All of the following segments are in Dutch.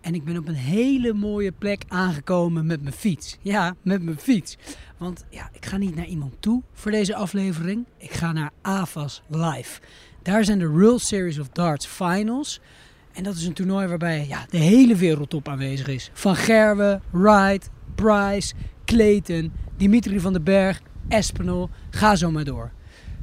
en ik ben op een hele mooie plek aangekomen met mijn fiets. Ja, met mijn fiets. Want ja, ik ga niet naar iemand toe voor deze aflevering. Ik ga naar AFAS Live. Daar zijn de World Series of Darts Finals. En dat is een toernooi waarbij ja, de hele wereldtop aanwezig is. Van Gerwe, Wright, Price, Clayton, Dimitri van den Berg, Espinol. Ga zo maar door.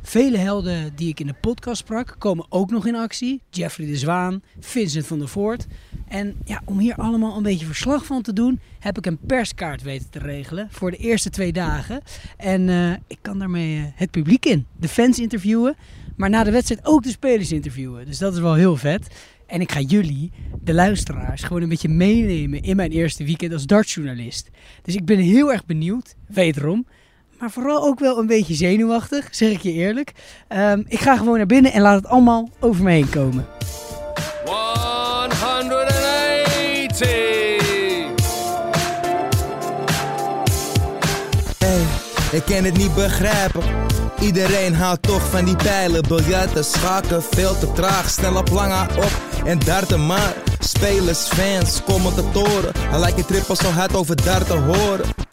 Vele helden die ik in de podcast sprak komen ook nog in actie. Jeffrey de Zwaan, Vincent van der Voort. En ja, om hier allemaal een beetje verslag van te doen, heb ik een perskaart weten te regelen voor de eerste twee dagen. En eh, ik kan daarmee eh, het publiek in, de fans interviewen, maar na de wedstrijd ook de spelers interviewen. Dus dat is wel heel vet. En ik ga jullie, de luisteraars, gewoon een beetje meenemen in mijn eerste weekend als dartsjournalist. Dus ik ben heel erg benieuwd, wederom, maar vooral ook wel een beetje zenuwachtig, zeg ik je eerlijk. Ehm, ik ga gewoon naar binnen en laat het allemaal over me heen komen. 180. Hey, ik kan het niet begrijpen. Iedereen houdt toch van die pijlen. Biljarten, schaken, veel te traag. Snel op lange op en darten maar. Spelers, fans, commentatoren. Hij lijkt je trippel zo hard over darten horen.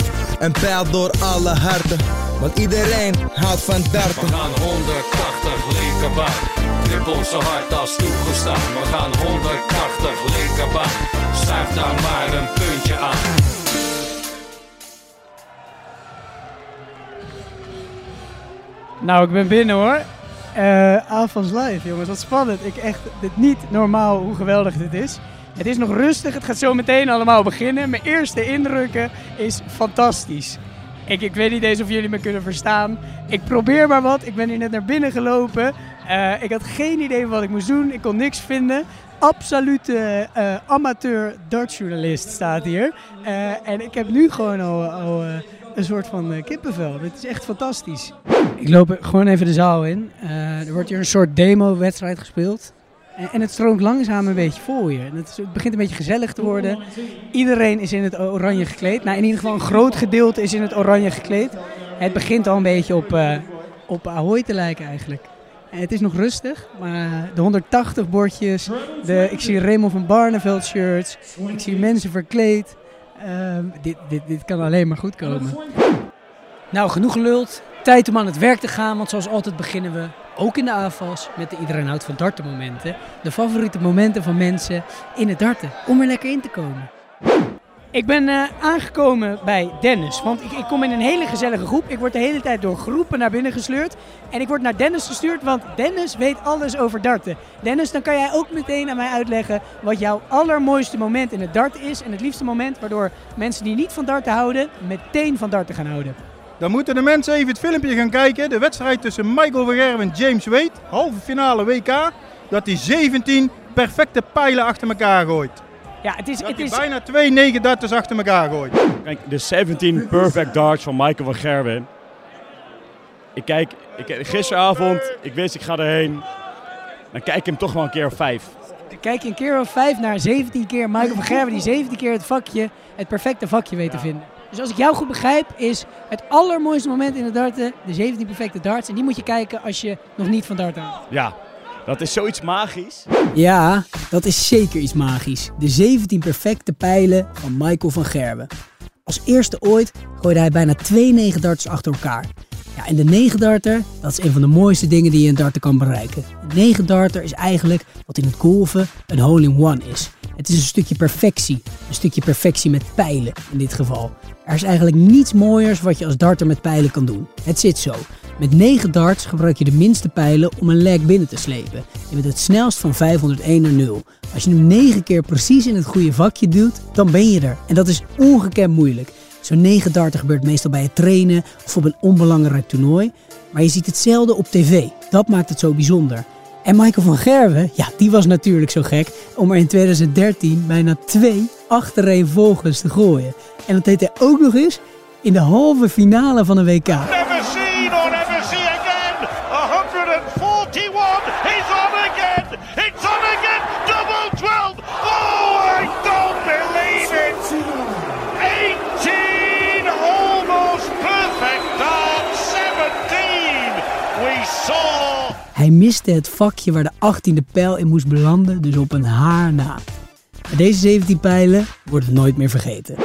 Een pijl door alle harten. Want iedereen houdt van darten. We gaan 180 linkerbaan. Trippel zo hard als toegestaan. We gaan 180 linkerbaan. Schuif daar maar een puntje aan. Nou, ik ben binnen hoor. Eh Avans Live, jongens, wat spannend. Ik echt, dit niet normaal hoe geweldig dit is. Het is nog rustig, het gaat zo meteen allemaal beginnen. Mijn eerste indrukken is fantastisch. Ik, ik weet niet eens of jullie me kunnen verstaan. Ik probeer maar wat. Ik ben hier net naar binnen gelopen. Eh, ik had geen idee wat ik moest doen. Ik kon niks vinden. Absolute eh, amateur dartjournalist staat hier. Eh, en ik heb nu gewoon al, al een soort van kippenvel. Dit is echt fantastisch. Ik loop gewoon even de zaal in. Er wordt hier een soort demo-wedstrijd gespeeld. En, het stroomt langzaam een beetje hier. En het, begint een beetje gezellig te worden. Iedereen is in het oranje gekleed. Nou, in ieder geval een groot gedeelte is in het oranje gekleed. Het begint al een beetje op, eh op Ahoy te lijken eigenlijk. En het is nog rustig, maar de 180 bordjes, de, ik zie Raymond van Barneveld shirts, ik zie mensen verkleed. Ehm, dit, dit, dit kan alleen maar goed komen. Nou, genoeg geluld. Tijd om aan het werk te gaan, want zoals altijd beginnen we, ook in de AFAS, met de Iedereen houdt van darten momenten. De favoriete momenten van mensen in het darten, om er lekker in te komen. Ik ben eh, aangekomen bij Dennis, want ik, ik kom in een hele gezellige groep. Ik word de hele tijd door groepen naar binnen gesleurd. En ik word naar Dennis gestuurd, want Dennis weet alles over darten. Dennis, dan kan jij ook meteen aan mij uitleggen wat jouw allermooiste moment in het darten is. En het liefste moment waardoor mensen die niet van darten houden, meteen van darten gaan houden. Dan moeten de mensen even het filmpje gaan kijken. De wedstrijd tussen Michael van Gerwen en James Wade. Halve finale WK. Dat hij 17 perfecte pijlen achter elkaar gooit. Ja, het is, Dat het hij is, bijna twee 9 darters achter elkaar gooit. Kijk, de 17 perfect darts van Michael van Gerwen. Ik kijk, ik, gisteravond, ik wist ik ga erheen. Dan kijk ik hem toch wel een keer of vijf. kijk je een keer of vijf naar 17 keer Michael van Gerwen die 17 keer het vakje, het perfecte vakje weet te vinden. Dus als ik jou goed begrijp, is het allermooiste moment in het darten de 17 perfecte darts. En die moet je kijken als je nog niet van darten houdt. Ja, dat is zoiets magisch. Ja, dat is zeker iets magisch. De 17 perfecte pijlen van Michael van Gerwen. Als eerste ooit gooide hij bijna 2 9 darts achter elkaar. Ja, en de negendarter, dat is een van de mooiste dingen die je in darten kan bereiken. Een negendarter is eigenlijk wat in het golven een hole-in-one is. Het is een stukje perfectie. Een stukje perfectie met pijlen in dit geval. Er is eigenlijk niets mooiers wat je als darter met pijlen kan doen. Het zit zo. Met 9 darts gebruik je de minste pijlen om een leg binnen te slepen. Je bent het snelst van 501 naar 0. Als je hem 9 keer precies in het goede vakje duwt, dan ben je er. En dat is ongekend moeilijk. Zo'n 9 darten gebeurt meestal bij het trainen of op een onbelangrijk toernooi. Maar je ziet het zelden op tv. Dat maakt het zo bijzonder. En Michael van Gerwen, ja, die was natuurlijk zo gek om er in 2013 bijna twee achtereenvolgens te gooien. En dat deed hij ook nog eens in de halve finale van een WK. Hij miste het vakje waar de 18e pijl in moest belanden, dus op een haar na. Maar deze 17 pijlen worden nooit meer vergeten.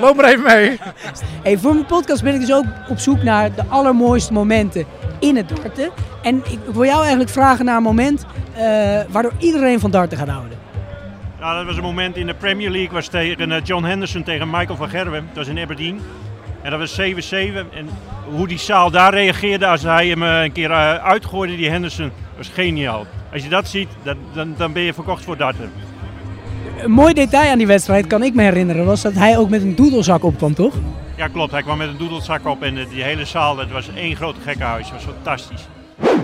Loop maar even mee. Hey, voor mijn podcast ben ik dus ook op zoek naar de allermooiste momenten in het darten. En ik wil jou eigenlijk vragen naar een moment eh, waardoor iedereen van darten gaat houden. Ja, dat was een moment in de Premier League. was tegen eh, John Henderson tegen Michael van Gerwen. Dat was in Aberdeen. En dat was 7-7. En hoe die zaal daar reageerde als hij hem eh, een keer eh, uitgooide, die Henderson, was geniaal. Als je dat ziet, dan, dan, dan ben je verkocht voor darten. Een mooi detail aan die wedstrijd kan ik me herinneren was dat hij ook met een doedelzak opkwam, toch? Ja, klopt. Hij kwam met een doedelzak op en eh, die hele zaal, dat was één groot gekkenhuis. Dat was fantastisch.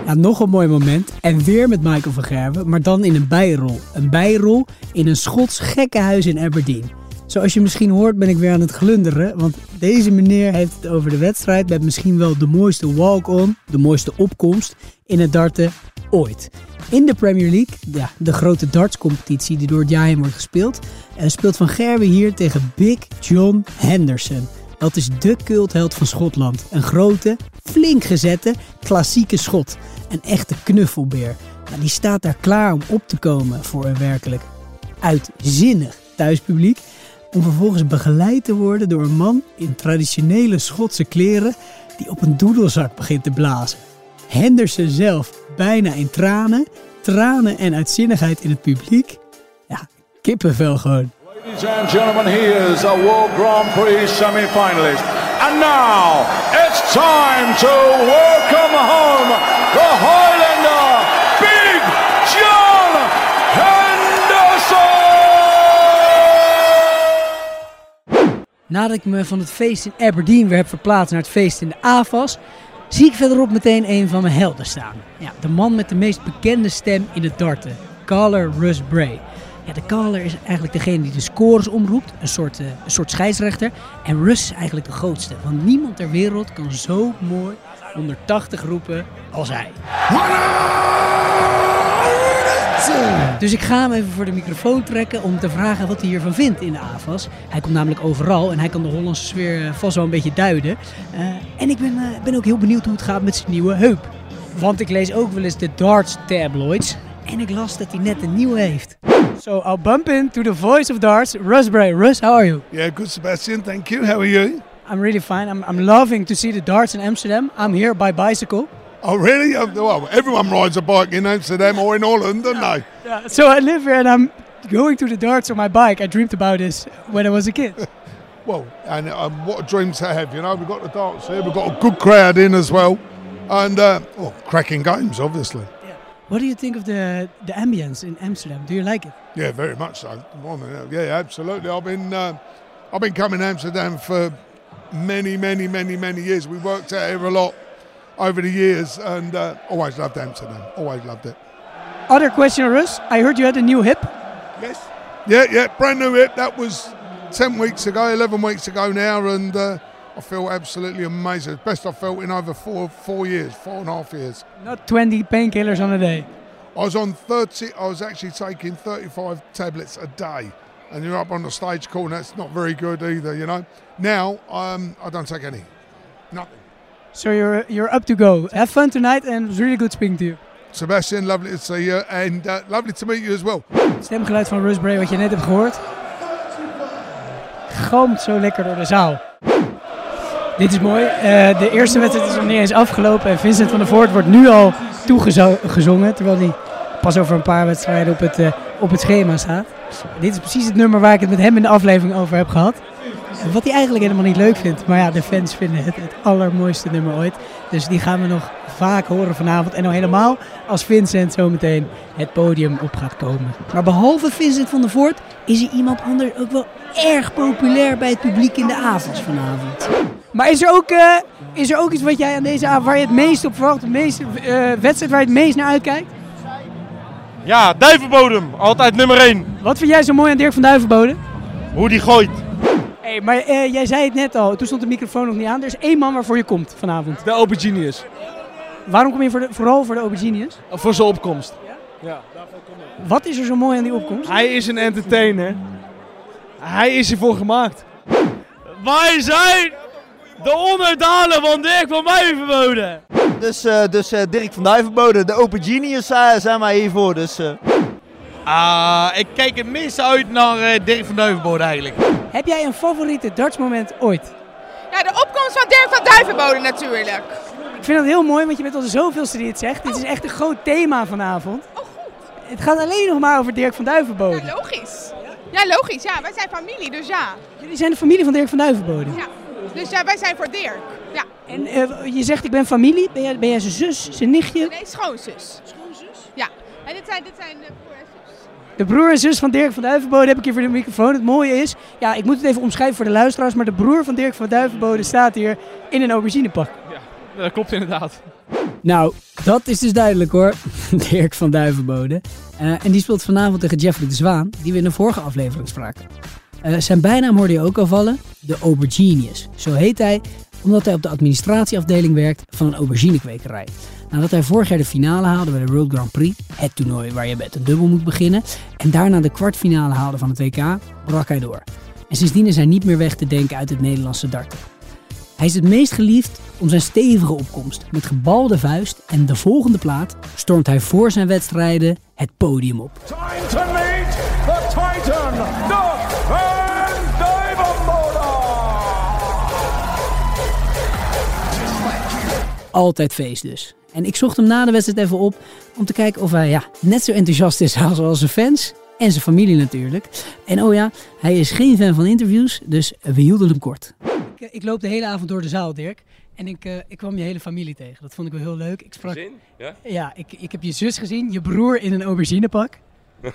Ja, nog een mooi moment. En weer met Michael van Gerwen, maar dan in een bijrol. Een bijrol in een Schots gekkenhuis in Aberdeen. Zoals je misschien hoort ben ik weer aan het glunderen, want deze meneer heeft het over de wedstrijd met misschien wel de mooiste walk-on, de mooiste opkomst in het darten ooit. In de Premier League, ja, de grote dartscompetitie die door het jaar wordt gespeeld, eh, speelt Van Gerwen hier tegen Big John Henderson. Dat is de cultheld van Schotland. Een grote, flink gezette, klassieke schot. Een echte knuffelbeer. Maar die staat daar klaar om op te komen voor een werkelijk uitzinnig thuispubliek. Om vervolgens begeleid te worden door een man in traditionele Schotse kleren die op een doedelzak begint te blazen. Henderson zelf bijna in tranen, tranen en uitzinnigheid in het publiek. Ja, kippenvel gewoon. Ladies and gentlemen, he is a World Grand Prix semi-finalist. And now it's time to welcome home the Highlander, Nadat ik me van het feest in Aberdeen weer heb verplaatst naar het feest in de AFAS, zie ik verderop meteen een van mijn helden staan. Ja, de man met de meest bekende stem in het darten, caller Russ Bray. Ja, de caller is eigenlijk degene die de scores omroept, een soort, eh, een soort scheidsrechter. En Russ is eigenlijk de grootste, want niemand ter wereld kan zo mooi 180 roepen als hij. Dus ik ga hem even voor de microfoon trekken om te vragen wat hij hiervan vindt in de AFAS. Hij komt namelijk overal en hij kan de Hollandse sfeer eh, vast wel een beetje duiden. Eh, en ik ben, eh, ben ook heel benieuwd hoe het gaat met zijn nieuwe heup. Want ik lees ook wel eens de darts tabloids. En ik las dat hij net een nieuwe heeft. So I'll bump into the voice of darts, Russ Bray. Russ, how are you? Yeah, good, Sebastian. Thank you. How are you? I'm really fine. I'm, I'm loving to see the darts in Amsterdam. I'm here by bicycle. Oh, really? Well, everyone rides a bike in Amsterdam or in Holland, don't they? Yeah, so I live here and I'm going to the darts on my bike. I dreamed about this when I was a kid. Well, and um, what a dream to have, you know. We've got the darts here. We've got a good crowd in as well. And, uh, well, cracking games, obviously. What do you think of the the ambience in Amsterdam? Do you like it? Yeah, very much so. More than that. Yeah, absolutely. I've been uh, I've been coming to Amsterdam for many, many, many, many years. We worked out here a lot over the years, and uh, always loved Amsterdam. Always loved it. Other question, Russ. I heard you had a new hip. Yes. Yeah, yeah, brand new hip. That was ten weeks ago, eleven weeks ago now, and uh, I feel absolutely amazing. Best I've felt in over four four years, four and a half years. Not 20 painkillers on a day. I was on 30, I was actually taking 35 tablets a day. And you're up on the stage call, and that's not very good either, you know. Now, um, I don't take any. Nothing. So you're you're up to go. Have fun tonight and it was really good speaking to you. Sebastian, lovely to see you, and uh, lovely to meet you as well. Stemgeluid van Russ Bray wat je net hebt gehoord. Galmt zo lekker door de zaal. Dit is mooi. Eh, de eerste wedstrijd is nog niet eens afgelopen. En Vincent van der Voort wordt nu al toegezongen. Terwijl hij pas over een paar wedstrijden op het, eh, op het schema staat. Dit is precies het nummer waar ik het met hem in de aflevering over heb gehad. Wat hij eigenlijk helemaal niet leuk vindt. Maar ja, de fans vinden het het allermooiste nummer ooit. Dus die gaan we nog vaak horen vanavond. En nog helemaal als Vincent zometeen het podium op gaat komen. Maar behalve Vincent van der Voort is er iemand anders ook wel erg populair bij het publiek in de avonds vanavond. Maar is er ook, eh, is er ook iets wat jij aan deze avond waar je het meest op verwacht? De meeste eh, wedstrijd waar je het meest naar uitkijkt? Ja, Duivenbodem, altijd nummer 1. Wat vind jij zo mooi aan Dirk van Duivenbode? Hoe die gooit. Hey, maar eh, jij zei het net al, toen stond de microfoon nog niet aan. Er is één man waarvoor je komt vanavond. De Open Genius. Waarom kom je voor de, vooral voor de Open Genius? Voor zijn opkomst. Ja? Wat is er zo mooi aan die opkomst? Hij is een entertainer. Hij is ervoor gemaakt. Wij zijn de onderdanen van Dirk van Duivenbode. Dus, eh, dus eh, Dirk van Duivenbode, de Open Genius zijn wij hiervoor. Dus, eh. Ah, ik kijk het meest uit naar Dirk van Duivenbode eigenlijk. Heb jij een favoriete dartsmoment ooit? Ja, de opkomst van Dirk van Duivenbode natuurlijk. Ik vind dat heel mooi, want je bent al zoveelste die het zegt. Dit is echt een groot thema vanavond. Oh, goed. Het gaat alleen nog maar over Dirk van Duivenbode. Ja, logisch. Ja, logisch. Ja, wij zijn familie, dus ja. Jullie zijn de familie van Dirk van Duivenbode. ja. Dus ja, wij zijn voor Dirk. Ja. En eh, je zegt ik ben familie. Ben jij, ben jij zijn zus, zijn nichtje? Nee, schoonzus. Schoonzus? Ja. En dit zijn, dit zijn de broer en zus. De broer en zus van Dirk van Duivenbode heb ik hier voor de microfoon. Het mooie is, ja, ik moet het even omschrijven voor de luisteraars, maar de broer van Dirk van Duivenbode staat hier in een auberginepak. Dat klopt inderdaad. Nou, dat is dus duidelijk hoor. Dirk van Duivenbode. Eh, en die speelt vanavond tegen Jeffrey de Zwaan, die we in de vorige aflevering spraken. Eh, zijn bijnaam hoorde je ook al vallen, de Aubergenius. Zo heet hij omdat hij op de administratieafdeling werkt van een auberginekwekerij. Nadat hij vorig jaar de finale haalde bij de World Grand Prix, het toernooi waar je met een dubbel moet beginnen, en daarna de kwartfinale haalde van het WK, brak hij door. En sindsdien is hij niet meer weg te denken uit het Nederlandse darten. Hij is het meest geliefd om zijn stevige opkomst. Met gebalde vuist en de volgende plaat stormt hij voor zijn wedstrijden het podium op. Time to meet the Titan, Altijd feest dus. En ik zocht hem na de wedstrijd even op om te kijken of hij ja, net zo enthousiast is als zijn fans. En zijn familie natuurlijk. En oh ja, hij is geen fan van interviews, dus we hielden hem kort. Ik, ik loop de hele avond door de zaal, Dirk. En ik, eh, ik kwam je hele familie tegen. Dat vond ik wel heel leuk. Ik sprak? Ja? Ja, ik, ik heb je zus gezien, je broer in een auberginepak.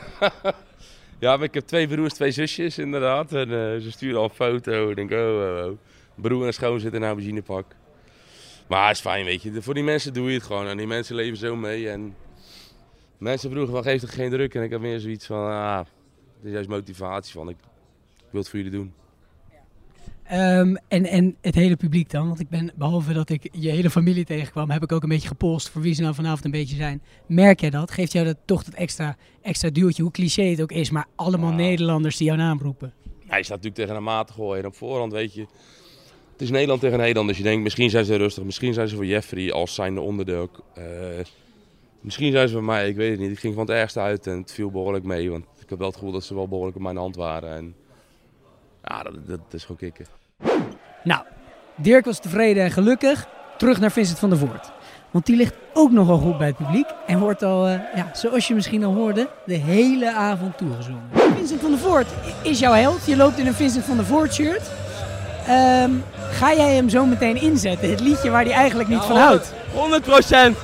ja, maar ik heb twee broers, twee zusjes inderdaad. En eh, ze sturen al een foto. Ik denk, oh, oh, oh. Broer en schoon zitten in een benzinepak. Maar het is fijn, weet je. Voor die mensen doe je het gewoon. En die mensen leven zo mee. En mensen vroegen van, geef toch geen druk? En ik heb meer zoiets van, ah, het is juist motivatie van, ik, ik wil het voor jullie doen. Ehm, en, en het hele publiek dan, want ik ben, behalve dat ik je hele familie tegenkwam, heb ik ook een beetje gepolst voor wie ze nou vanavond een beetje zijn. Merk jij dat? Geeft jou dat toch dat extra, extra duwtje, hoe cliché het ook is, maar allemaal Nederlanders die jouw naam roepen? Hij staat natuurlijk tegen een maat te gooien. En op voorhand weet je, het is Nederland tegen Nederland. Dus je denkt, misschien zijn ze rustig. Misschien zijn ze voor Jeffrey als zijnde onderdeel. Eh, misschien zijn ze voor mij, ik weet het niet. Ik ging van het ergste uit en het viel behoorlijk mee. Want ik heb wel het gevoel dat ze wel behoorlijk op mijn hand waren. En ja, dat, dat, dat is gewoon kicken. Nou, Dirk was tevreden en gelukkig. Terug naar Vincent van der Voort. Want die ligt ook nogal goed bij het publiek. En wordt al, eh, ja, zoals je misschien al hoorde, de hele avond toegezongen. Vincent van der Voort is jouw held. Je loopt in een Vincent van der Voort shirt. Ehm, ga jij hem zo meteen inzetten? Het liedje waar hij eigenlijk niet van houdt. 100 procent.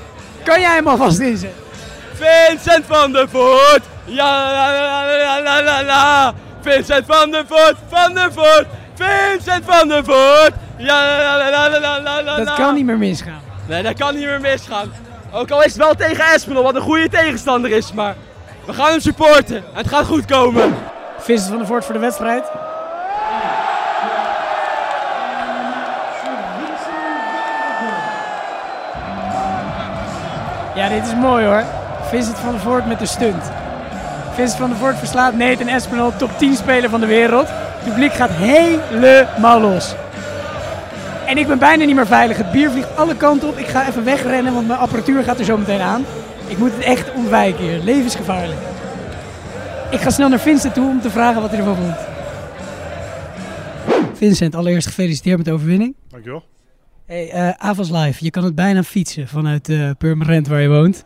Kan jij hem alvast inzetten? Vincent van der Voort. Ja, la, la, la, la, la. Vincent van der Voort, van der Voort. Vincent van der Voort. Ja, la, la, la, la, la, la, Dat kan niet meer misgaan. Nee, dat kan niet meer misgaan. Ook al is het wel tegen Espinol, wat een goede tegenstander is. Maar we gaan hem supporten. En het gaat goed komen. Vincent van der Voort voor de wedstrijd. Ja, dit is mooi hoor. Vincent van der Voort met de stunt. Vincent van der Voort verslaat Nathan Espinol, top 10 speler van de wereld. Het publiek gaat helemaal los. En ik ben bijna niet meer veilig. Het bier vliegt alle kanten op. Ik ga even wegrennen, want mijn apparatuur gaat er zo meteen aan. Ik moet het echt ontwijken hier. Levensgevaarlijk. Ik ga snel naar Vincent toe om te vragen wat hij ervan vond. Vincent, allereerst gefeliciteerd met de overwinning. Dankjewel. Hey, Avals Live, je kan het bijna fietsen vanuit eh Purmerend waar je woont.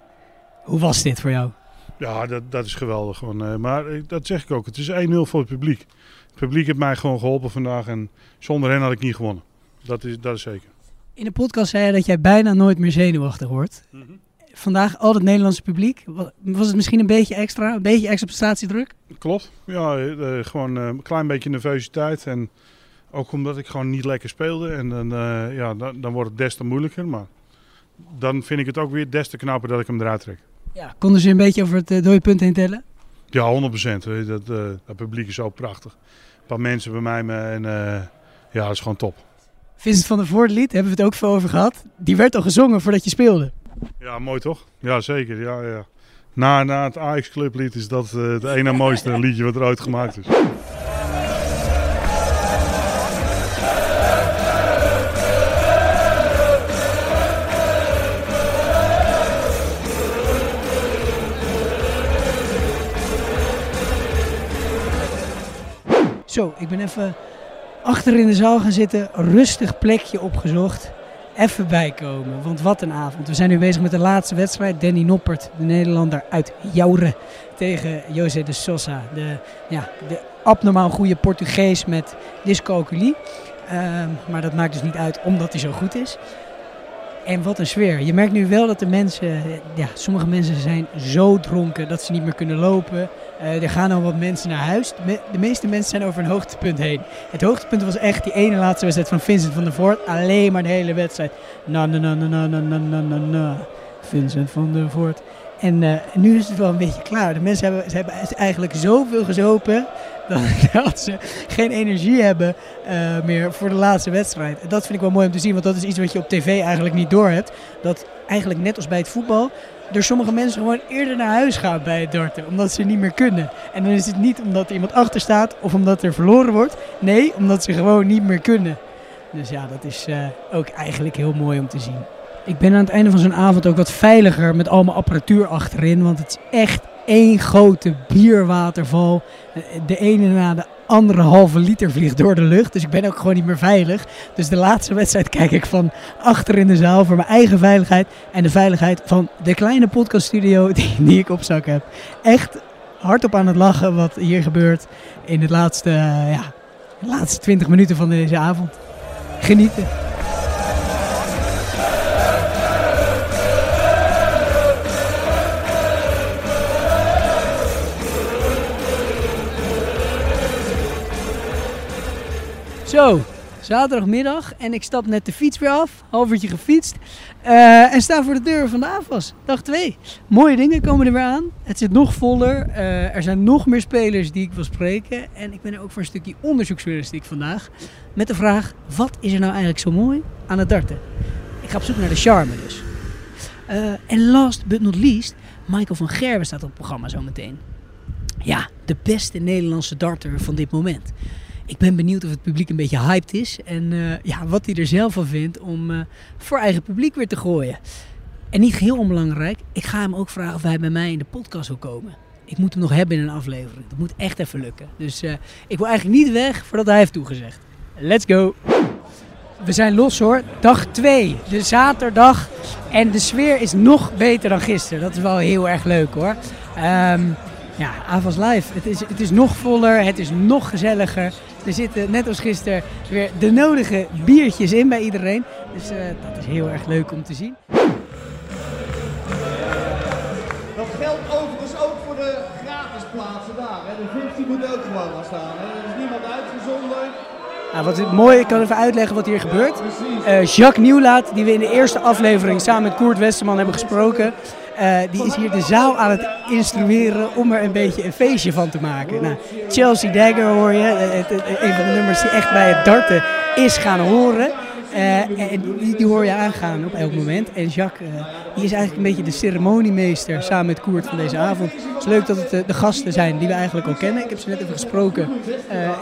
Hoe was dit voor jou? Ja, dat, dat is geweldig. Gewoon, eh, maar dat zeg ik ook. Het is 1-0 voor het publiek. Het publiek heeft mij gewoon geholpen vandaag. En zonder hen had ik niet gewonnen. Dat is, dat is zeker. In de podcast zei je dat jij bijna nooit meer zenuwachtig wordt. Vandaag al het Nederlandse publiek. Wa- Was het misschien een beetje extra? Een beetje extra prestatiedruk? Klopt. Ja, gewoon een klein beetje nervositeit. En ook omdat ik gewoon niet lekker speelde. En dan, eh, ja, dan, dan wordt het des te moeilijker. Maar dan vind ik het ook weer des te knapper dat ik hem eruit trek. Ja. Konden ze een beetje over het uh, dode punt heen tellen? Ja, 100 procent. Dat, eh, dat publiek is zo prachtig. Een paar mensen bij mij. me- En ja, dat is gewoon top. Vincent van der Voort lied, hebben we het ook veel over gehad. Die werd al gezongen voordat je speelde. Ja, mooi toch? Ja, zeker. Ja, ja. Na, na het Ajax Clublied is dat het ene mooiste liedje wat er ooit gemaakt is. Zo, ik ben even achter in de zaal gaan zitten. Rustig plekje opgezocht. Even bijkomen, want wat een avond. We zijn nu bezig met de laatste wedstrijd. Danny Noppert, de Nederlander uit Joure, tegen José de Sosa. De, ja, de abnormaal goede Portugees met dyscalculie. Ehm, maar dat maakt dus niet uit omdat hij zo goed is. En wat een sfeer. Je merkt nu wel dat de mensen, ja, sommige mensen zijn zo dronken dat ze niet meer kunnen lopen. Eh, er gaan al wat mensen naar huis. De, me- de meeste mensen zijn over een hoogtepunt heen. Het hoogtepunt was echt die ene laatste wedstrijd van Vincent van der Voort. Alleen maar de hele wedstrijd. Na na na na na na na na na. Vincent van der Voort. En eh, nu is het wel een beetje klaar. De mensen hebben, ze hebben eigenlijk zoveel gezopen dat, dat ze geen energie hebben eh, meer voor de laatste wedstrijd. En dat vind ik wel mooi om te zien, want dat is iets wat je op tv eigenlijk niet doorhebt. Dat eigenlijk net als bij het voetbal, er sommige mensen gewoon eerder naar huis gaan bij het darten, omdat ze niet meer kunnen. En dan is het niet omdat er iemand achter staat of omdat er verloren wordt. Nee, omdat ze gewoon niet meer kunnen. Dus ja, dat is eh, ook eigenlijk heel mooi om te zien. Ik ben aan het einde van zo'n avond ook wat veiliger met al mijn apparatuur achterin. Want het is echt één grote bierwaterval. De ene na de andere halve liter vliegt door de lucht. Dus ik ben ook gewoon niet meer veilig. Dus de laatste wedstrijd kijk ik van achter in de zaal voor mijn eigen veiligheid. En de veiligheid van de kleine podcaststudio die, die ik op zak heb. Echt hardop aan het lachen wat hier gebeurt in de laatste, ja, de laatste 20 minuten van deze avond. Genieten. Zo, zaterdagmiddag en ik stap net de fiets weer af. Half uurtje gefietst. eh, en sta voor de deur van de AFAS. Dag 2. Mooie dingen komen er weer aan. Het zit nog voller. eh, er zijn nog meer spelers die ik wil spreken. En ik ben er ook voor een stukje onderzoeksjournalistiek vandaag. Met de vraag, wat is er nou eigenlijk zo mooi aan het darten? Ik ga op zoek naar de charme dus. Eh, en last but not least, Michael van Gerwen staat op het programma zometeen. Ja, de beste Nederlandse darter van dit moment. Ik ben benieuwd of het publiek een beetje hyped is. En eh, ja, wat hij er zelf van vindt om eh, voor eigen publiek weer te gooien. En niet geheel onbelangrijk, ik ga hem ook vragen of hij bij mij in de podcast wil komen. Ik moet hem nog hebben in een aflevering. Dat moet echt even lukken. Dus eh, ik wil eigenlijk niet weg voordat hij heeft toegezegd. Let's go! We zijn los hoor. Dag 2, de zaterdag. En de sfeer is nog beter dan gisteren. Dat is wel heel erg leuk hoor. Ehm, ja, Avals Live. Het is, het is nog voller, het is nog gezelliger. Er zitten net als gisteren weer de nodige biertjes in bij iedereen. Dus eh, dat is heel erg leuk om te zien. Dat geldt overigens ook voor de gratis plaatsen daar. Hè. De 15 moet ook gewoon gaan staan. Hè. Er is niemand uitgezonderd. Nou, wat het mooi, ik kan even uitleggen wat hier gebeurt. Eh, Jacques Nieuwlaat, die we in de eerste aflevering samen met Koert Westerman hebben gesproken, eh, die is hier de zaal aan het instrueren om er een beetje een feestje van te maken. Nou, Chelsea Dagger hoor je, eh, een van de nummers die echt bij het darten is gaan horen. Eh, en die, hoor je aangaan op elk moment. En Jacques, die is eigenlijk een beetje de ceremoniemeester samen met Koert van deze avond. Het is leuk dat het de gasten zijn die we eigenlijk al kennen. Ik heb ze net even gesproken.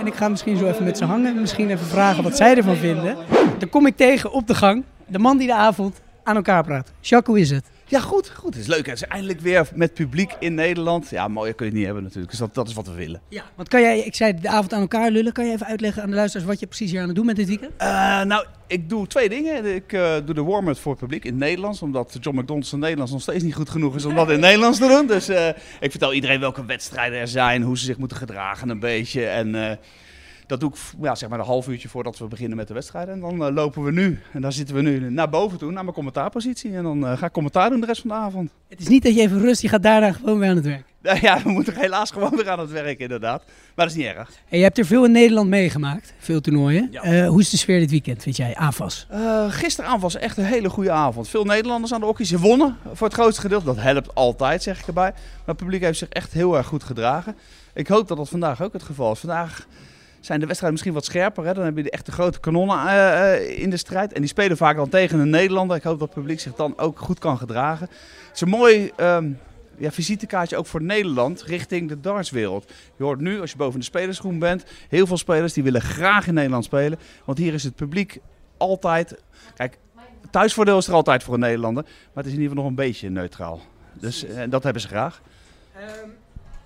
En ik ga misschien zo even met ze hangen. Misschien even vragen wat zij ervan vinden. Dan kom ik tegen op de gang. De man die de avond aan elkaar praat. Jacques, hoe is het? Ja, goed, goed. Het is leuk. Het is eindelijk weer met publiek in Nederland. Ja, mooier kun je het niet hebben natuurlijk. Dus dat, dat is wat we willen. Ja, want kan jij, ik zei de avond aan elkaar lullen. Kan je even uitleggen aan de luisteraars wat je precies hier aan het doen bent dit weekend? Eh, nou, ik doe twee dingen. Ik eh, doe de warm-up voor het publiek in het Nederlands. Omdat John McDonald's in Nederlands nog steeds niet goed genoeg is om dat in het Nederlands te doen. Dus eh, ik vertel iedereen welke wedstrijden er zijn, hoe ze zich moeten gedragen een beetje. En dat doe ik ja, zeg maar een half uurtje voordat we beginnen met de wedstrijden. En dan eh, lopen we nu, en daar zitten we nu naar boven toe, naar mijn commentaarpositie. En dan eh, ga ik commentaar doen de rest van de avond. Het is niet dat je even rust, je gaat daarna gewoon weer aan het werk. Ja, we moeten helaas gewoon weer aan het werk inderdaad. Maar dat is niet erg. En je hebt er veel in Nederland meegemaakt, veel toernooien. Eh, hoe is de sfeer dit weekend, vind jij, AFAS? Uh, gisteravond was echt een hele goede avond. Veel Nederlanders aan de okkies. Ze wonnen voor het grootste gedeelte. Dat helpt altijd, zeg ik erbij. Maar het publiek heeft zich echt heel erg goed gedragen. Ik hoop dat dat vandaag ook het geval is. Vandaag zijn de wedstrijden misschien wat scherper. Hè? Dan heb je de echte grote kanonnen uh, in de strijd. En die spelen vaak dan tegen een Nederlander. Ik hoop dat het publiek zich dan ook goed kan gedragen. Het is een mooi... Um, ja, visitekaartje ook voor Nederland richting de dartswereld. Je hoort nu, als je boven de spelersgroen bent, heel veel spelers die willen graag in Nederland spelen. Want hier is het publiek altijd... Kijk, thuisvoordeel is er altijd voor een Nederlander. Maar het is in ieder geval nog een beetje neutraal. Dus uh, dat hebben ze graag. Um,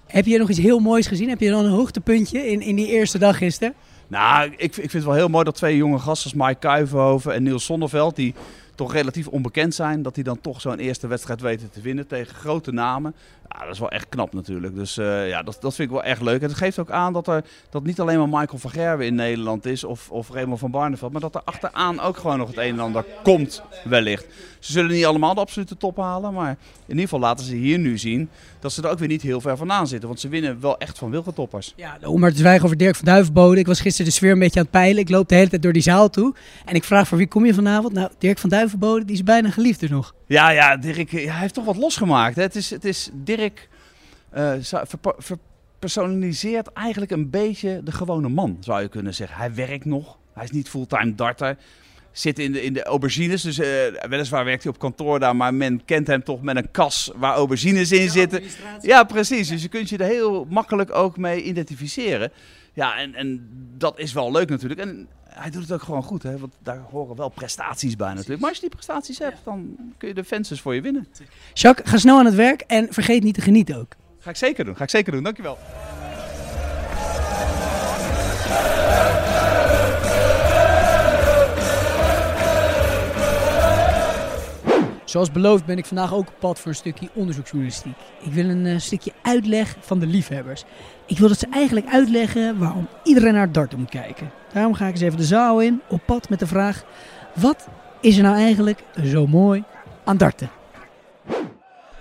heb je nog iets heel moois gezien? Heb je dan een hoogtepuntje in, in die eerste dag gisteren? Nou, ik, ik vind het wel heel mooi dat twee jonge gasten Mike Kuivenhoven en Niels Zonneveld... die toch relatief onbekend zijn, dat die dan toch zo'n eerste wedstrijd weten te winnen tegen grote namen. Ja, dat is wel echt knap natuurlijk. Dus uh, ja, dat, dat vind ik wel echt leuk. En het geeft ook aan dat er dat niet alleen maar Michael van Gerwen in Nederland is of, of Raymond van Barneveld, maar dat er achteraan ook gewoon nog het een en ander komt wellicht. Ze zullen niet allemaal de absolute top halen, maar in ieder geval laten ze hier nu zien dat ze er ook weer niet heel ver vandaan zitten. Want ze winnen wel echt van wilgentoppers. Ja, om maar te zwijgen over Dirk van Duivenbode. Ik was gisteren de sfeer een beetje aan het peilen. Ik loop de hele tijd door die zaal toe. En ik vraag voor wie kom je vanavond? Nou, Dirk van Duivenbode, die is bijna geliefd nog. Ja, ja, Dirk hij heeft toch wat losgemaakt. Hè? Het, is, het is Dirk uh, verpersonaliseert eigenlijk een beetje de gewone man, zou je kunnen zeggen. Hij werkt nog, hij is niet fulltime darter. Zit in de, in de aubergines, dus uh, weliswaar werkt hij op kantoor daar, maar men kent hem toch met een kas waar aubergines in zitten. Ja, precies. Dus je kunt je er heel makkelijk ook mee identificeren. Ja, en, en dat is wel leuk natuurlijk. En hij doet het ook gewoon goed, hè? want daar horen wel prestaties bij natuurlijk. Maar als je die prestaties hebt, dan kun je de fans dus voor je winnen. Jacques, ga snel aan het werk en vergeet niet te genieten ook. Ga ik zeker doen, ga ik zeker doen. Dankjewel. Zoals beloofd ben ik vandaag ook op pad voor een stukje onderzoeksjournalistiek. Ik wil een uh, stukje uitleg van de liefhebbers. Ik wil dat ze eigenlijk uitleggen waarom iedereen naar darten moet kijken. Daarom ga ik eens even de zaal in, op pad met de vraag... Wat is er nou eigenlijk zo mooi aan darten?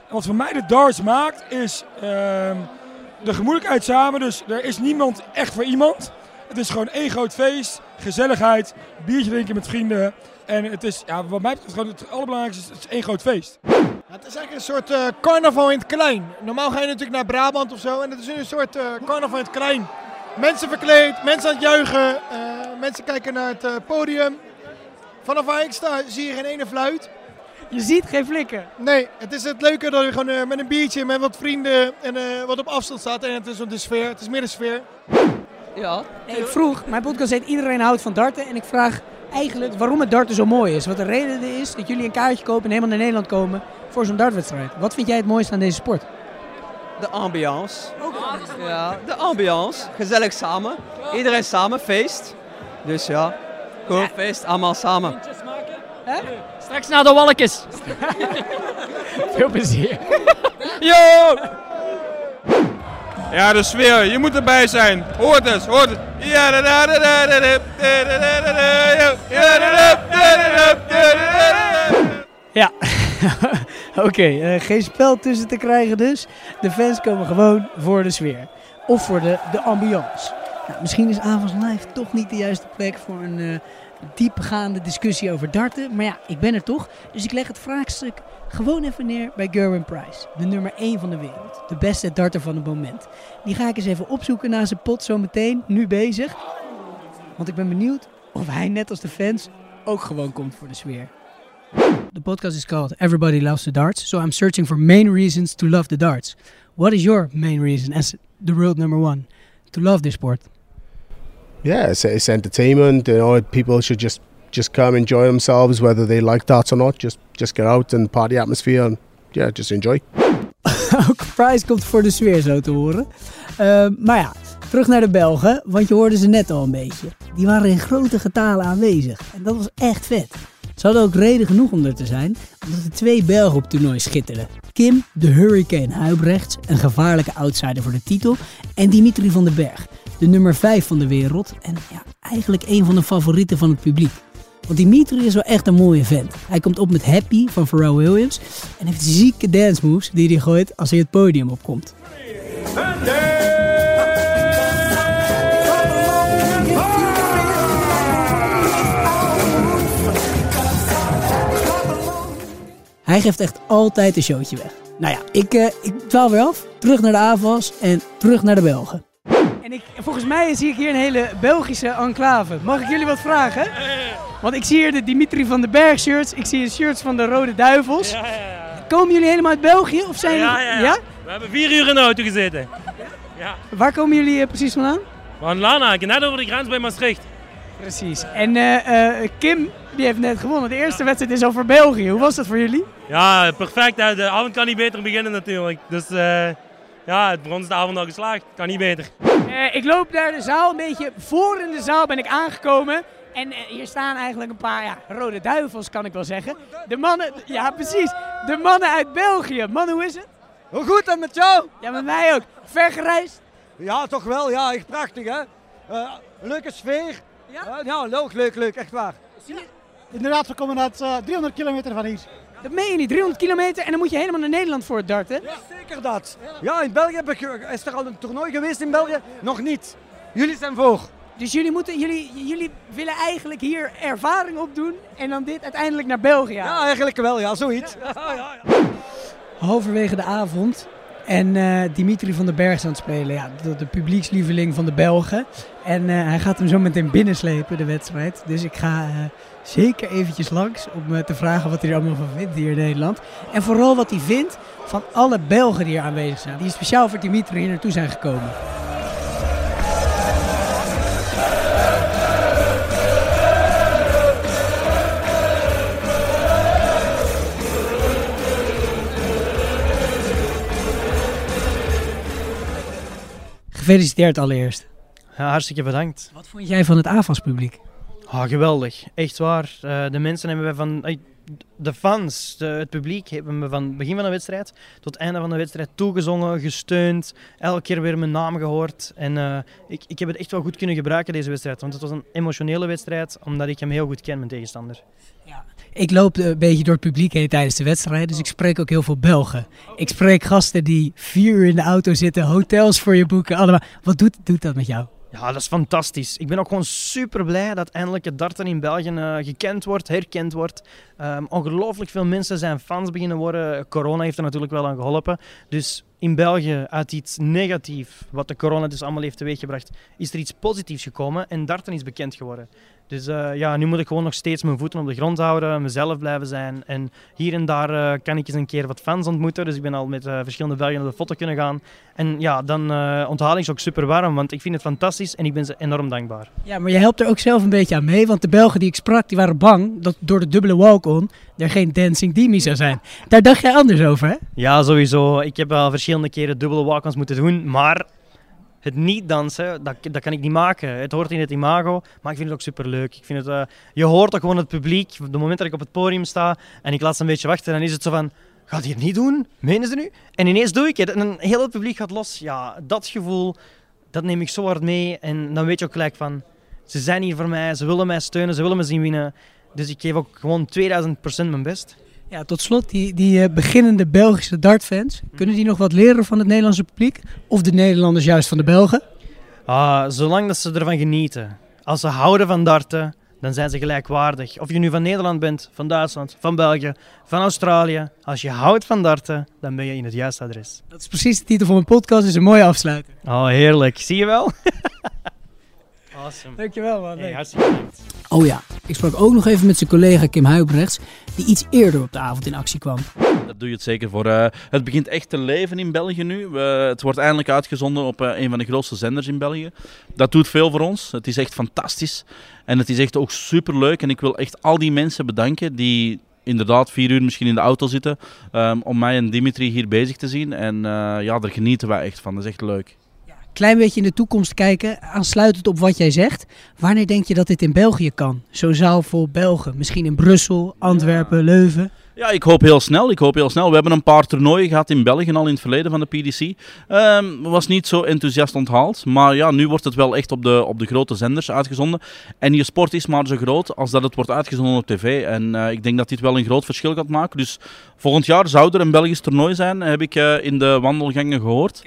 En wat voor mij de darts maakt, is uh, de gemoedelijkheid samen. Dus er is niemand echt voor iemand. Het is gewoon één groot feest, gezelligheid, biertje drinken met vrienden. En het is, ja, wat mij betreft, gewoon het allerbelangrijkste het is één groot feest. Ja, het is eigenlijk een soort uh, carnaval in het klein. Normaal ga je natuurlijk naar Brabant of zo. En het is nu een soort uh, carnaval in het klein. Mensen verkleed, mensen aan het juichen. Uh, mensen kijken naar het podium. Vanaf waar ik sta zie je geen ene fluit. Je ziet geen flikken. Nee, het is het leuke dat je gewoon uh, met een biertje, met wat vrienden en uh, wat op afstand staat. En het is de sfeer, het is meer de sfeer. Ja. Nee, ik vroeg, mijn podcast heet Iedereen houdt van darten. En ik vraag eigenlijk waarom het darten zo mooi is. Wat de reden is dat jullie een kaartje kopen en helemaal naar Nederland komen voor zo'n dartwedstrijd. Wat vind jij het mooiste aan deze sport? De ambiance. Ja, de ambiance. Gezellig samen. Iedereen samen, feest. Dus ja, gewoon ja. feest, allemaal samen. Hè? Straks naar de walletjes. Veel plezier. Yo! Ja, de sfeer. Je moet erbij zijn. Hoort het, hoort het. Ja, oké. Uh, geen spel tussen te krijgen dus. De fans komen gewoon voor de sfeer. Of voor de, de ambiance. Nou, misschien is Avonds Live toch niet de juiste plek voor een uh, diepgaande discussie over darten. Maar ja, ik ben er toch. Dus ik leg het vraagstuk gewoon even neer bij Gerwin Price. De nummer 1 van de wereld. De beste darter van het moment. Die ga ik eens even opzoeken na zijn pot zometeen. Nu bezig. Want ik ben benieuwd of hij net als de fans ook gewoon komt voor de sfeer. The podcast is called Everybody Loves the Darts. So I'm searching for main reasons to love the darts. What is your main reason as the world number one to love this sport? Yeah, it's, it's entertainment. You know, people should just just come enjoy themselves, whether they like darts or not. Just just get out and party atmosphere and yeah, just enjoy. Ook Price komt voor de sfeer zo te horen. Uh, maar ja, terug naar de Belgen, want je hoorde ze net al een beetje. Die waren in grote getalen aanwezig en dat was echt vet. Ze hadden ook reden genoeg om er te zijn, omdat er twee Belgen op toernooi schitterden. Kim, de Hurricane Huibrechts, een gevaarlijke outsider voor de titel. En Dimitri van den Berg, de nummer 5 van de wereld. En ja, eigenlijk een van de favorieten van het publiek. Want Dimitri is wel echt een mooie vent. Hij komt op met Happy van Pharrell Williams. En heeft zieke dance moves die hij gooit als hij het podium opkomt. Hij geeft echt altijd een showtje weg. Nou ja, ik, uh, ik dwaal weer af. Terug naar de AVAS en terug naar de Belgen. En ik, volgens mij zie ik hier een hele Belgische enclave. Mag ik jullie wat vragen? Want ik zie hier de Dimitri van den Berg shirts. Ik zie de shirts van de Rode Duivels. Komen jullie helemaal uit België? Of zijn ja. We hebben vier uur in de auto gezeten. Ja. Waar komen jullie uh, precies vandaan? Van Lanaken, net over de grens bij Maastricht. Precies. En uh, uh, Kim, die heeft net gewonnen. De eerste wedstrijd is over België. Hoe was dat voor jullie? Ja, perfect. De avond kan niet beter beginnen natuurlijk. Dus uh, ja, het brons de avond al geslaagd. Kan niet beter. Uh, ik loop naar de zaal, een beetje voor in de zaal ben ik aangekomen. En uh, hier staan eigenlijk een paar ja, rode duivels, kan ik wel zeggen. De mannen, ja precies, de mannen uit België. Man, hoe is het? Hoe goed en met jou? Ja, met mij ook. Ver gereisd? Ja, toch wel. Ja, echt prachtig hè. Uh, leuke sfeer. Ja? ja, leuk, leuk, leuk. Echt waar. Inderdaad, we komen uit 300 kilometer van hier. Dat meen je niet, 300 kilometer en dan moet je helemaal naar Nederland voor het darten? Ja, zeker dat. Ja, in België heb ik, is er al een toernooi geweest in België? Nog niet. Jullie zijn voor. Dus jullie, moeten, jullie, jullie willen eigenlijk hier ervaring opdoen en dan dit uiteindelijk naar België Ja, eigenlijk wel, ja, zoiets. Ja, ja, ja. Halverwege de avond en uh, Dimitri van den Berg is aan het spelen. Ja, de, de publiekslieveling van de Belgen. En uh, hij gaat hem zo meteen binnenslepen, de wedstrijd. Dus ik ga uh, zeker eventjes langs om te vragen wat hij er allemaal van vindt hier in Nederland. En vooral wat hij vindt van alle Belgen die hier aanwezig zijn. Die speciaal voor Dimitri hier naartoe zijn gekomen. Gefeliciteerd allereerst. Ja, hartstikke bedankt. Wat vond jij van het AFAS-publiek? Ah, geweldig. Echt waar. Uh, de mensen hebben we van... De fans, het publiek hebben me van begin van de wedstrijd tot einde van de wedstrijd toegezongen, gesteund. Elke keer weer mijn naam gehoord. En uh, ik, ik heb het echt wel goed kunnen gebruiken, deze wedstrijd. Want het was een emotionele wedstrijd, omdat ik hem heel goed ken, mijn tegenstander. Ja. Ik loop een beetje door het publiek heen tijdens de wedstrijd, dus ik spreek ook heel veel Belgen. Ik spreek gasten die vier uur in de auto zitten, hotels voor je boeken, allemaal. Wat doet, doet dat met jou? Ja, dat is fantastisch. Ik ben ook gewoon super blij dat eindelijk het darten in België uh, gekend wordt, herkend wordt. Um, ongelooflijk veel mensen zijn fans beginnen worden. Corona heeft er natuurlijk wel aan geholpen. Dus in België uit iets negatiefs, wat de corona dus allemaal heeft teweeggebracht, is er iets positiefs gekomen en darten is bekend geworden. Dus uh, ja, nu moet ik gewoon nog steeds mijn voeten op de grond houden, mezelf blijven zijn. En hier en daar uh, kan ik eens een keer wat fans ontmoeten. Dus ik ben al met uh, verschillende Belgen naar de foto kunnen gaan. En ja, dan onthaal ik ze ook super warm, want ik vind het fantastisch en ik ben ze enorm dankbaar. Ja, maar je helpt er ook zelf een beetje aan mee, want de Belgen die ik sprak, die waren bang dat door de dubbele walk-on er geen Dancing Demi zou zijn. Daar dacht jij anders over, hè? Ja, sowieso. Ik heb al verschillende keren dubbele walk-ons moeten doen, maar het niet dansen, dat, dat kan ik niet maken. Het hoort in het imago, maar ik vind het ook super leuk. Ik vind het, uh, je hoort ook gewoon het publiek. Op het moment dat ik op het podium sta en ik laat ze een beetje wachten, dan is het zo van: gaat hij het niet doen? Menen ze nu? En ineens doe ik het en een heel het publiek gaat los. Ja, dat gevoel, dat neem ik zo hard mee. En dan weet je ook gelijk van: ze zijn hier voor mij, ze willen mij steunen, ze willen me zien winnen. Dus ik geef ook gewoon 2000% mijn best. Ja, tot slot, die, die uh, beginnende Belgische dartfans, kunnen die nog wat leren van het Nederlandse publiek? Of de Nederlanders juist van de Belgen? Ah, zolang dat ze ervan genieten. Als ze houden van darten, dan zijn ze gelijkwaardig. Of je nu van Nederland bent, van Duitsland, van België, van Australië. Als je houdt van darten, dan ben je in het juiste adres. Dat is precies de titel van mijn podcast, is een mooie afsluiter. Oh, heerlijk. Zie je wel? Awesome. Dankjewel man. Hey, hartstikke bedankt. Oh ja, ik sprak ook nog even met zijn collega Kim Huibrechts, die iets eerder op de avond in actie kwam. Dat doe je het zeker voor. Uh, het begint echt te leven in België nu. Het wordt eindelijk uitgezonden op uh, een van de grootste zenders in België. Dat doet veel voor ons. Het is echt fantastisch. En het is echt ook super leuk. En ik wil echt al die mensen bedanken die inderdaad vier uur misschien in de auto zitten ehm, om mij en Dimitri hier bezig te zien. En eh, ja, daar genieten wij echt van. Dat is echt leuk. Klein beetje in de toekomst kijken, aansluitend op wat jij zegt. Wanneer denk je dat dit in België kan? Zo'n zaal vol Belgen. Misschien in Brussel, Antwerpen, Leuven. Ja, ik hoop heel snel. Ik hoop heel snel. We hebben een paar toernooien gehad in België al in het verleden van de PDC. Ehm was niet zo enthousiast onthaald. Maar ja, nu wordt het wel echt op de, op de grote zenders uitgezonden. En je sport is maar zo groot als dat het wordt uitgezonden op tv. En eh, ik denk dat dit wel een groot verschil gaat maken. Dus volgend jaar zou er een Belgisch toernooi zijn, heb ik eh, in de wandelgangen gehoord.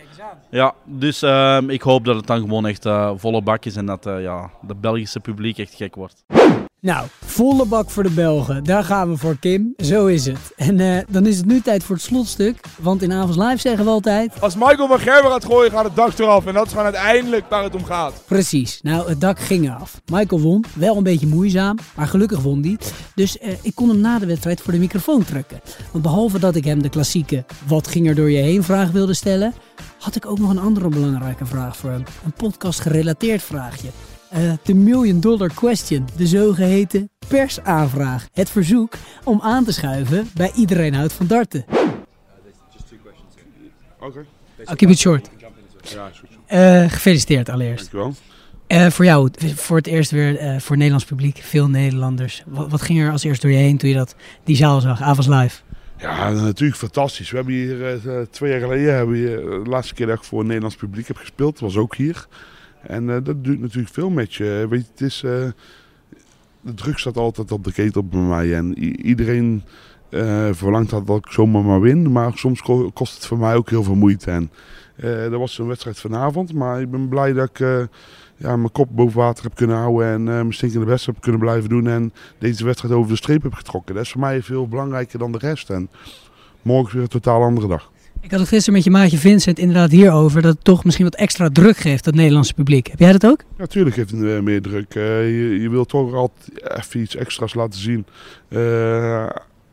Ja, dus ehm, ik hoop dat het dan gewoon echt eh, volle bak is en dat eh, ja, de Belgische publiek echt gek wordt. Nou, volle bak voor de Belgen. Daar gaan we voor, Kim. Zo is het. En eh, dan is het nu tijd voor het slotstuk. Want in Avonds Live zeggen we altijd... Als Michael van Gerwen gaat gooien, gaat het dak eraf. En dat is gewoon uiteindelijk waar het om gaat. Precies. Nou, het dak ging eraf. Michael won. Wel een beetje moeizaam, maar gelukkig won die. Dus eh, ik kon hem na de wedstrijd voor de microfoon trekken. Want behalve dat ik hem de klassieke wat ging er door je heen vraag wilde stellen... had ik ook nog een andere belangrijke vraag voor hem. Een podcast gerelateerd vraagje. De million dollar question, de zogeheten persaanvraag. Het verzoek om aan te schuiven bij iedereen houdt van darten. Oké. I'll keep it short. Eh, gefeliciteerd allereerst. Dankjewel. Eh, voor jou, voor het eerst weer voor Nederlands publiek, veel Nederlanders. Wat, wat ging er als eerst door je heen toen je dat, die zaal zag, Avonds Live? Ja, natuurlijk fantastisch. We hebben hier eh, twee jaar geleden, hebben we eh, de laatste keer dat ik voor een Nederlands publiek heb gespeeld, was ook hier. En eh, dat doet natuurlijk veel met je. Weet je, het is, eh, de druk staat altijd op de ketel bij mij. En iedereen eh, verlangt dat ik zomaar maar win. Maar soms ko- kost het voor mij ook heel veel moeite. En eh dat was een wedstrijd vanavond. Maar ik ben blij dat ik eh, ja, mijn kop boven water heb kunnen houden. En eh, mijn stinkende best heb kunnen blijven doen. En deze wedstrijd over de streep heb getrokken. Dat is voor mij veel belangrijker dan de rest. En morgen is weer een totaal andere dag. Ik had het gisteren met je maatje Vincent inderdaad hierover, dat het toch misschien wat extra druk geeft, dat Nederlandse publiek. Heb jij dat ook? Natuurlijk heeft het eh, meer druk. Eh, je, je wilt toch altijd even iets extra's laten zien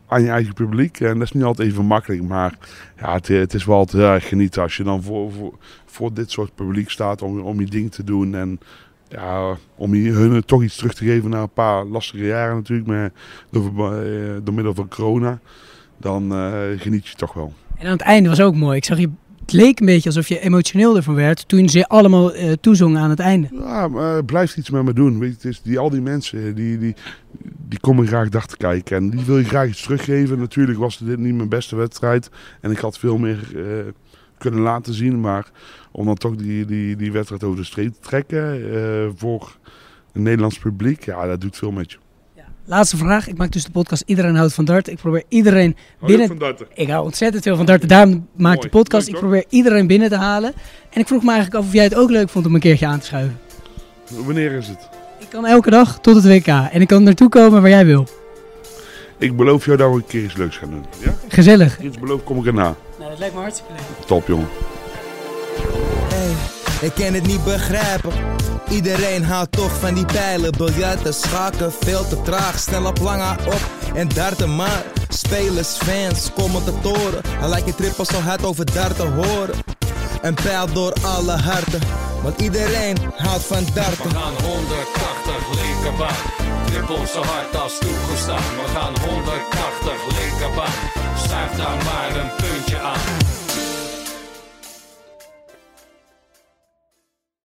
aan je eigen publiek. En dat is niet altijd even makkelijk. Maar ja, het, het is wel erg genieten als je dan voor, voor, voor dit soort publiek staat om, om je ding te doen. En ja, om hun toch iets terug te geven na een paar lastige jaren natuurlijk. Maar door, eh, door middel van corona. Dan eh, geniet je toch wel. En aan het einde was ook mooi. Ik zag je, het leek een beetje alsof je emotioneel ervan werd toen ze allemaal eh, toezongen aan het einde. Ja, maar blijft iets met me doen. Weet het is die, al die mensen die, die, die komen graag dag te kijken. En die wil je graag iets teruggeven. Natuurlijk was dit niet mijn beste wedstrijd. En ik had veel meer eh, kunnen laten zien. Maar om dan toch die, die, die wedstrijd over de streep te trekken eh, voor een Nederlands publiek. Ja, dat doet veel met je. Laatste vraag. Ik maak dus de podcast Iedereen houdt van darten. Ik probeer iedereen binnen... van darten? Ik hou ontzettend veel van darten. Daarom maak ik de podcast. Leuk, ik probeer iedereen binnen te halen. En ik vroeg me eigenlijk af of jij het ook leuk vond om een keertje aan te schuiven. Wanneer is het? Ik kan elke dag tot het WK. En ik kan naartoe komen waar jij wil. Ik beloof jou dat we een keer iets leuks gaan doen. Ja? Gezellig. Iets beloof kom ik erna. Nou, dat lijkt me hartstikke leuk. Top, jongen. Ik kan het niet begrijpen. Iedereen houdt toch van die pijlen. Biljarten, schaken, veel te traag. Snel op lange op en darten maar. Spelers, fans, commentatoren. Hij lijkt je trippel zo hard over darten horen. Een pijl door alle harten. Want iedereen houdt van darten. We gaan 180 linkerbaan. Trippel zo hard als toegestaan. We gaan 180 linkerbaan. Schuif daar maar een puntje aan.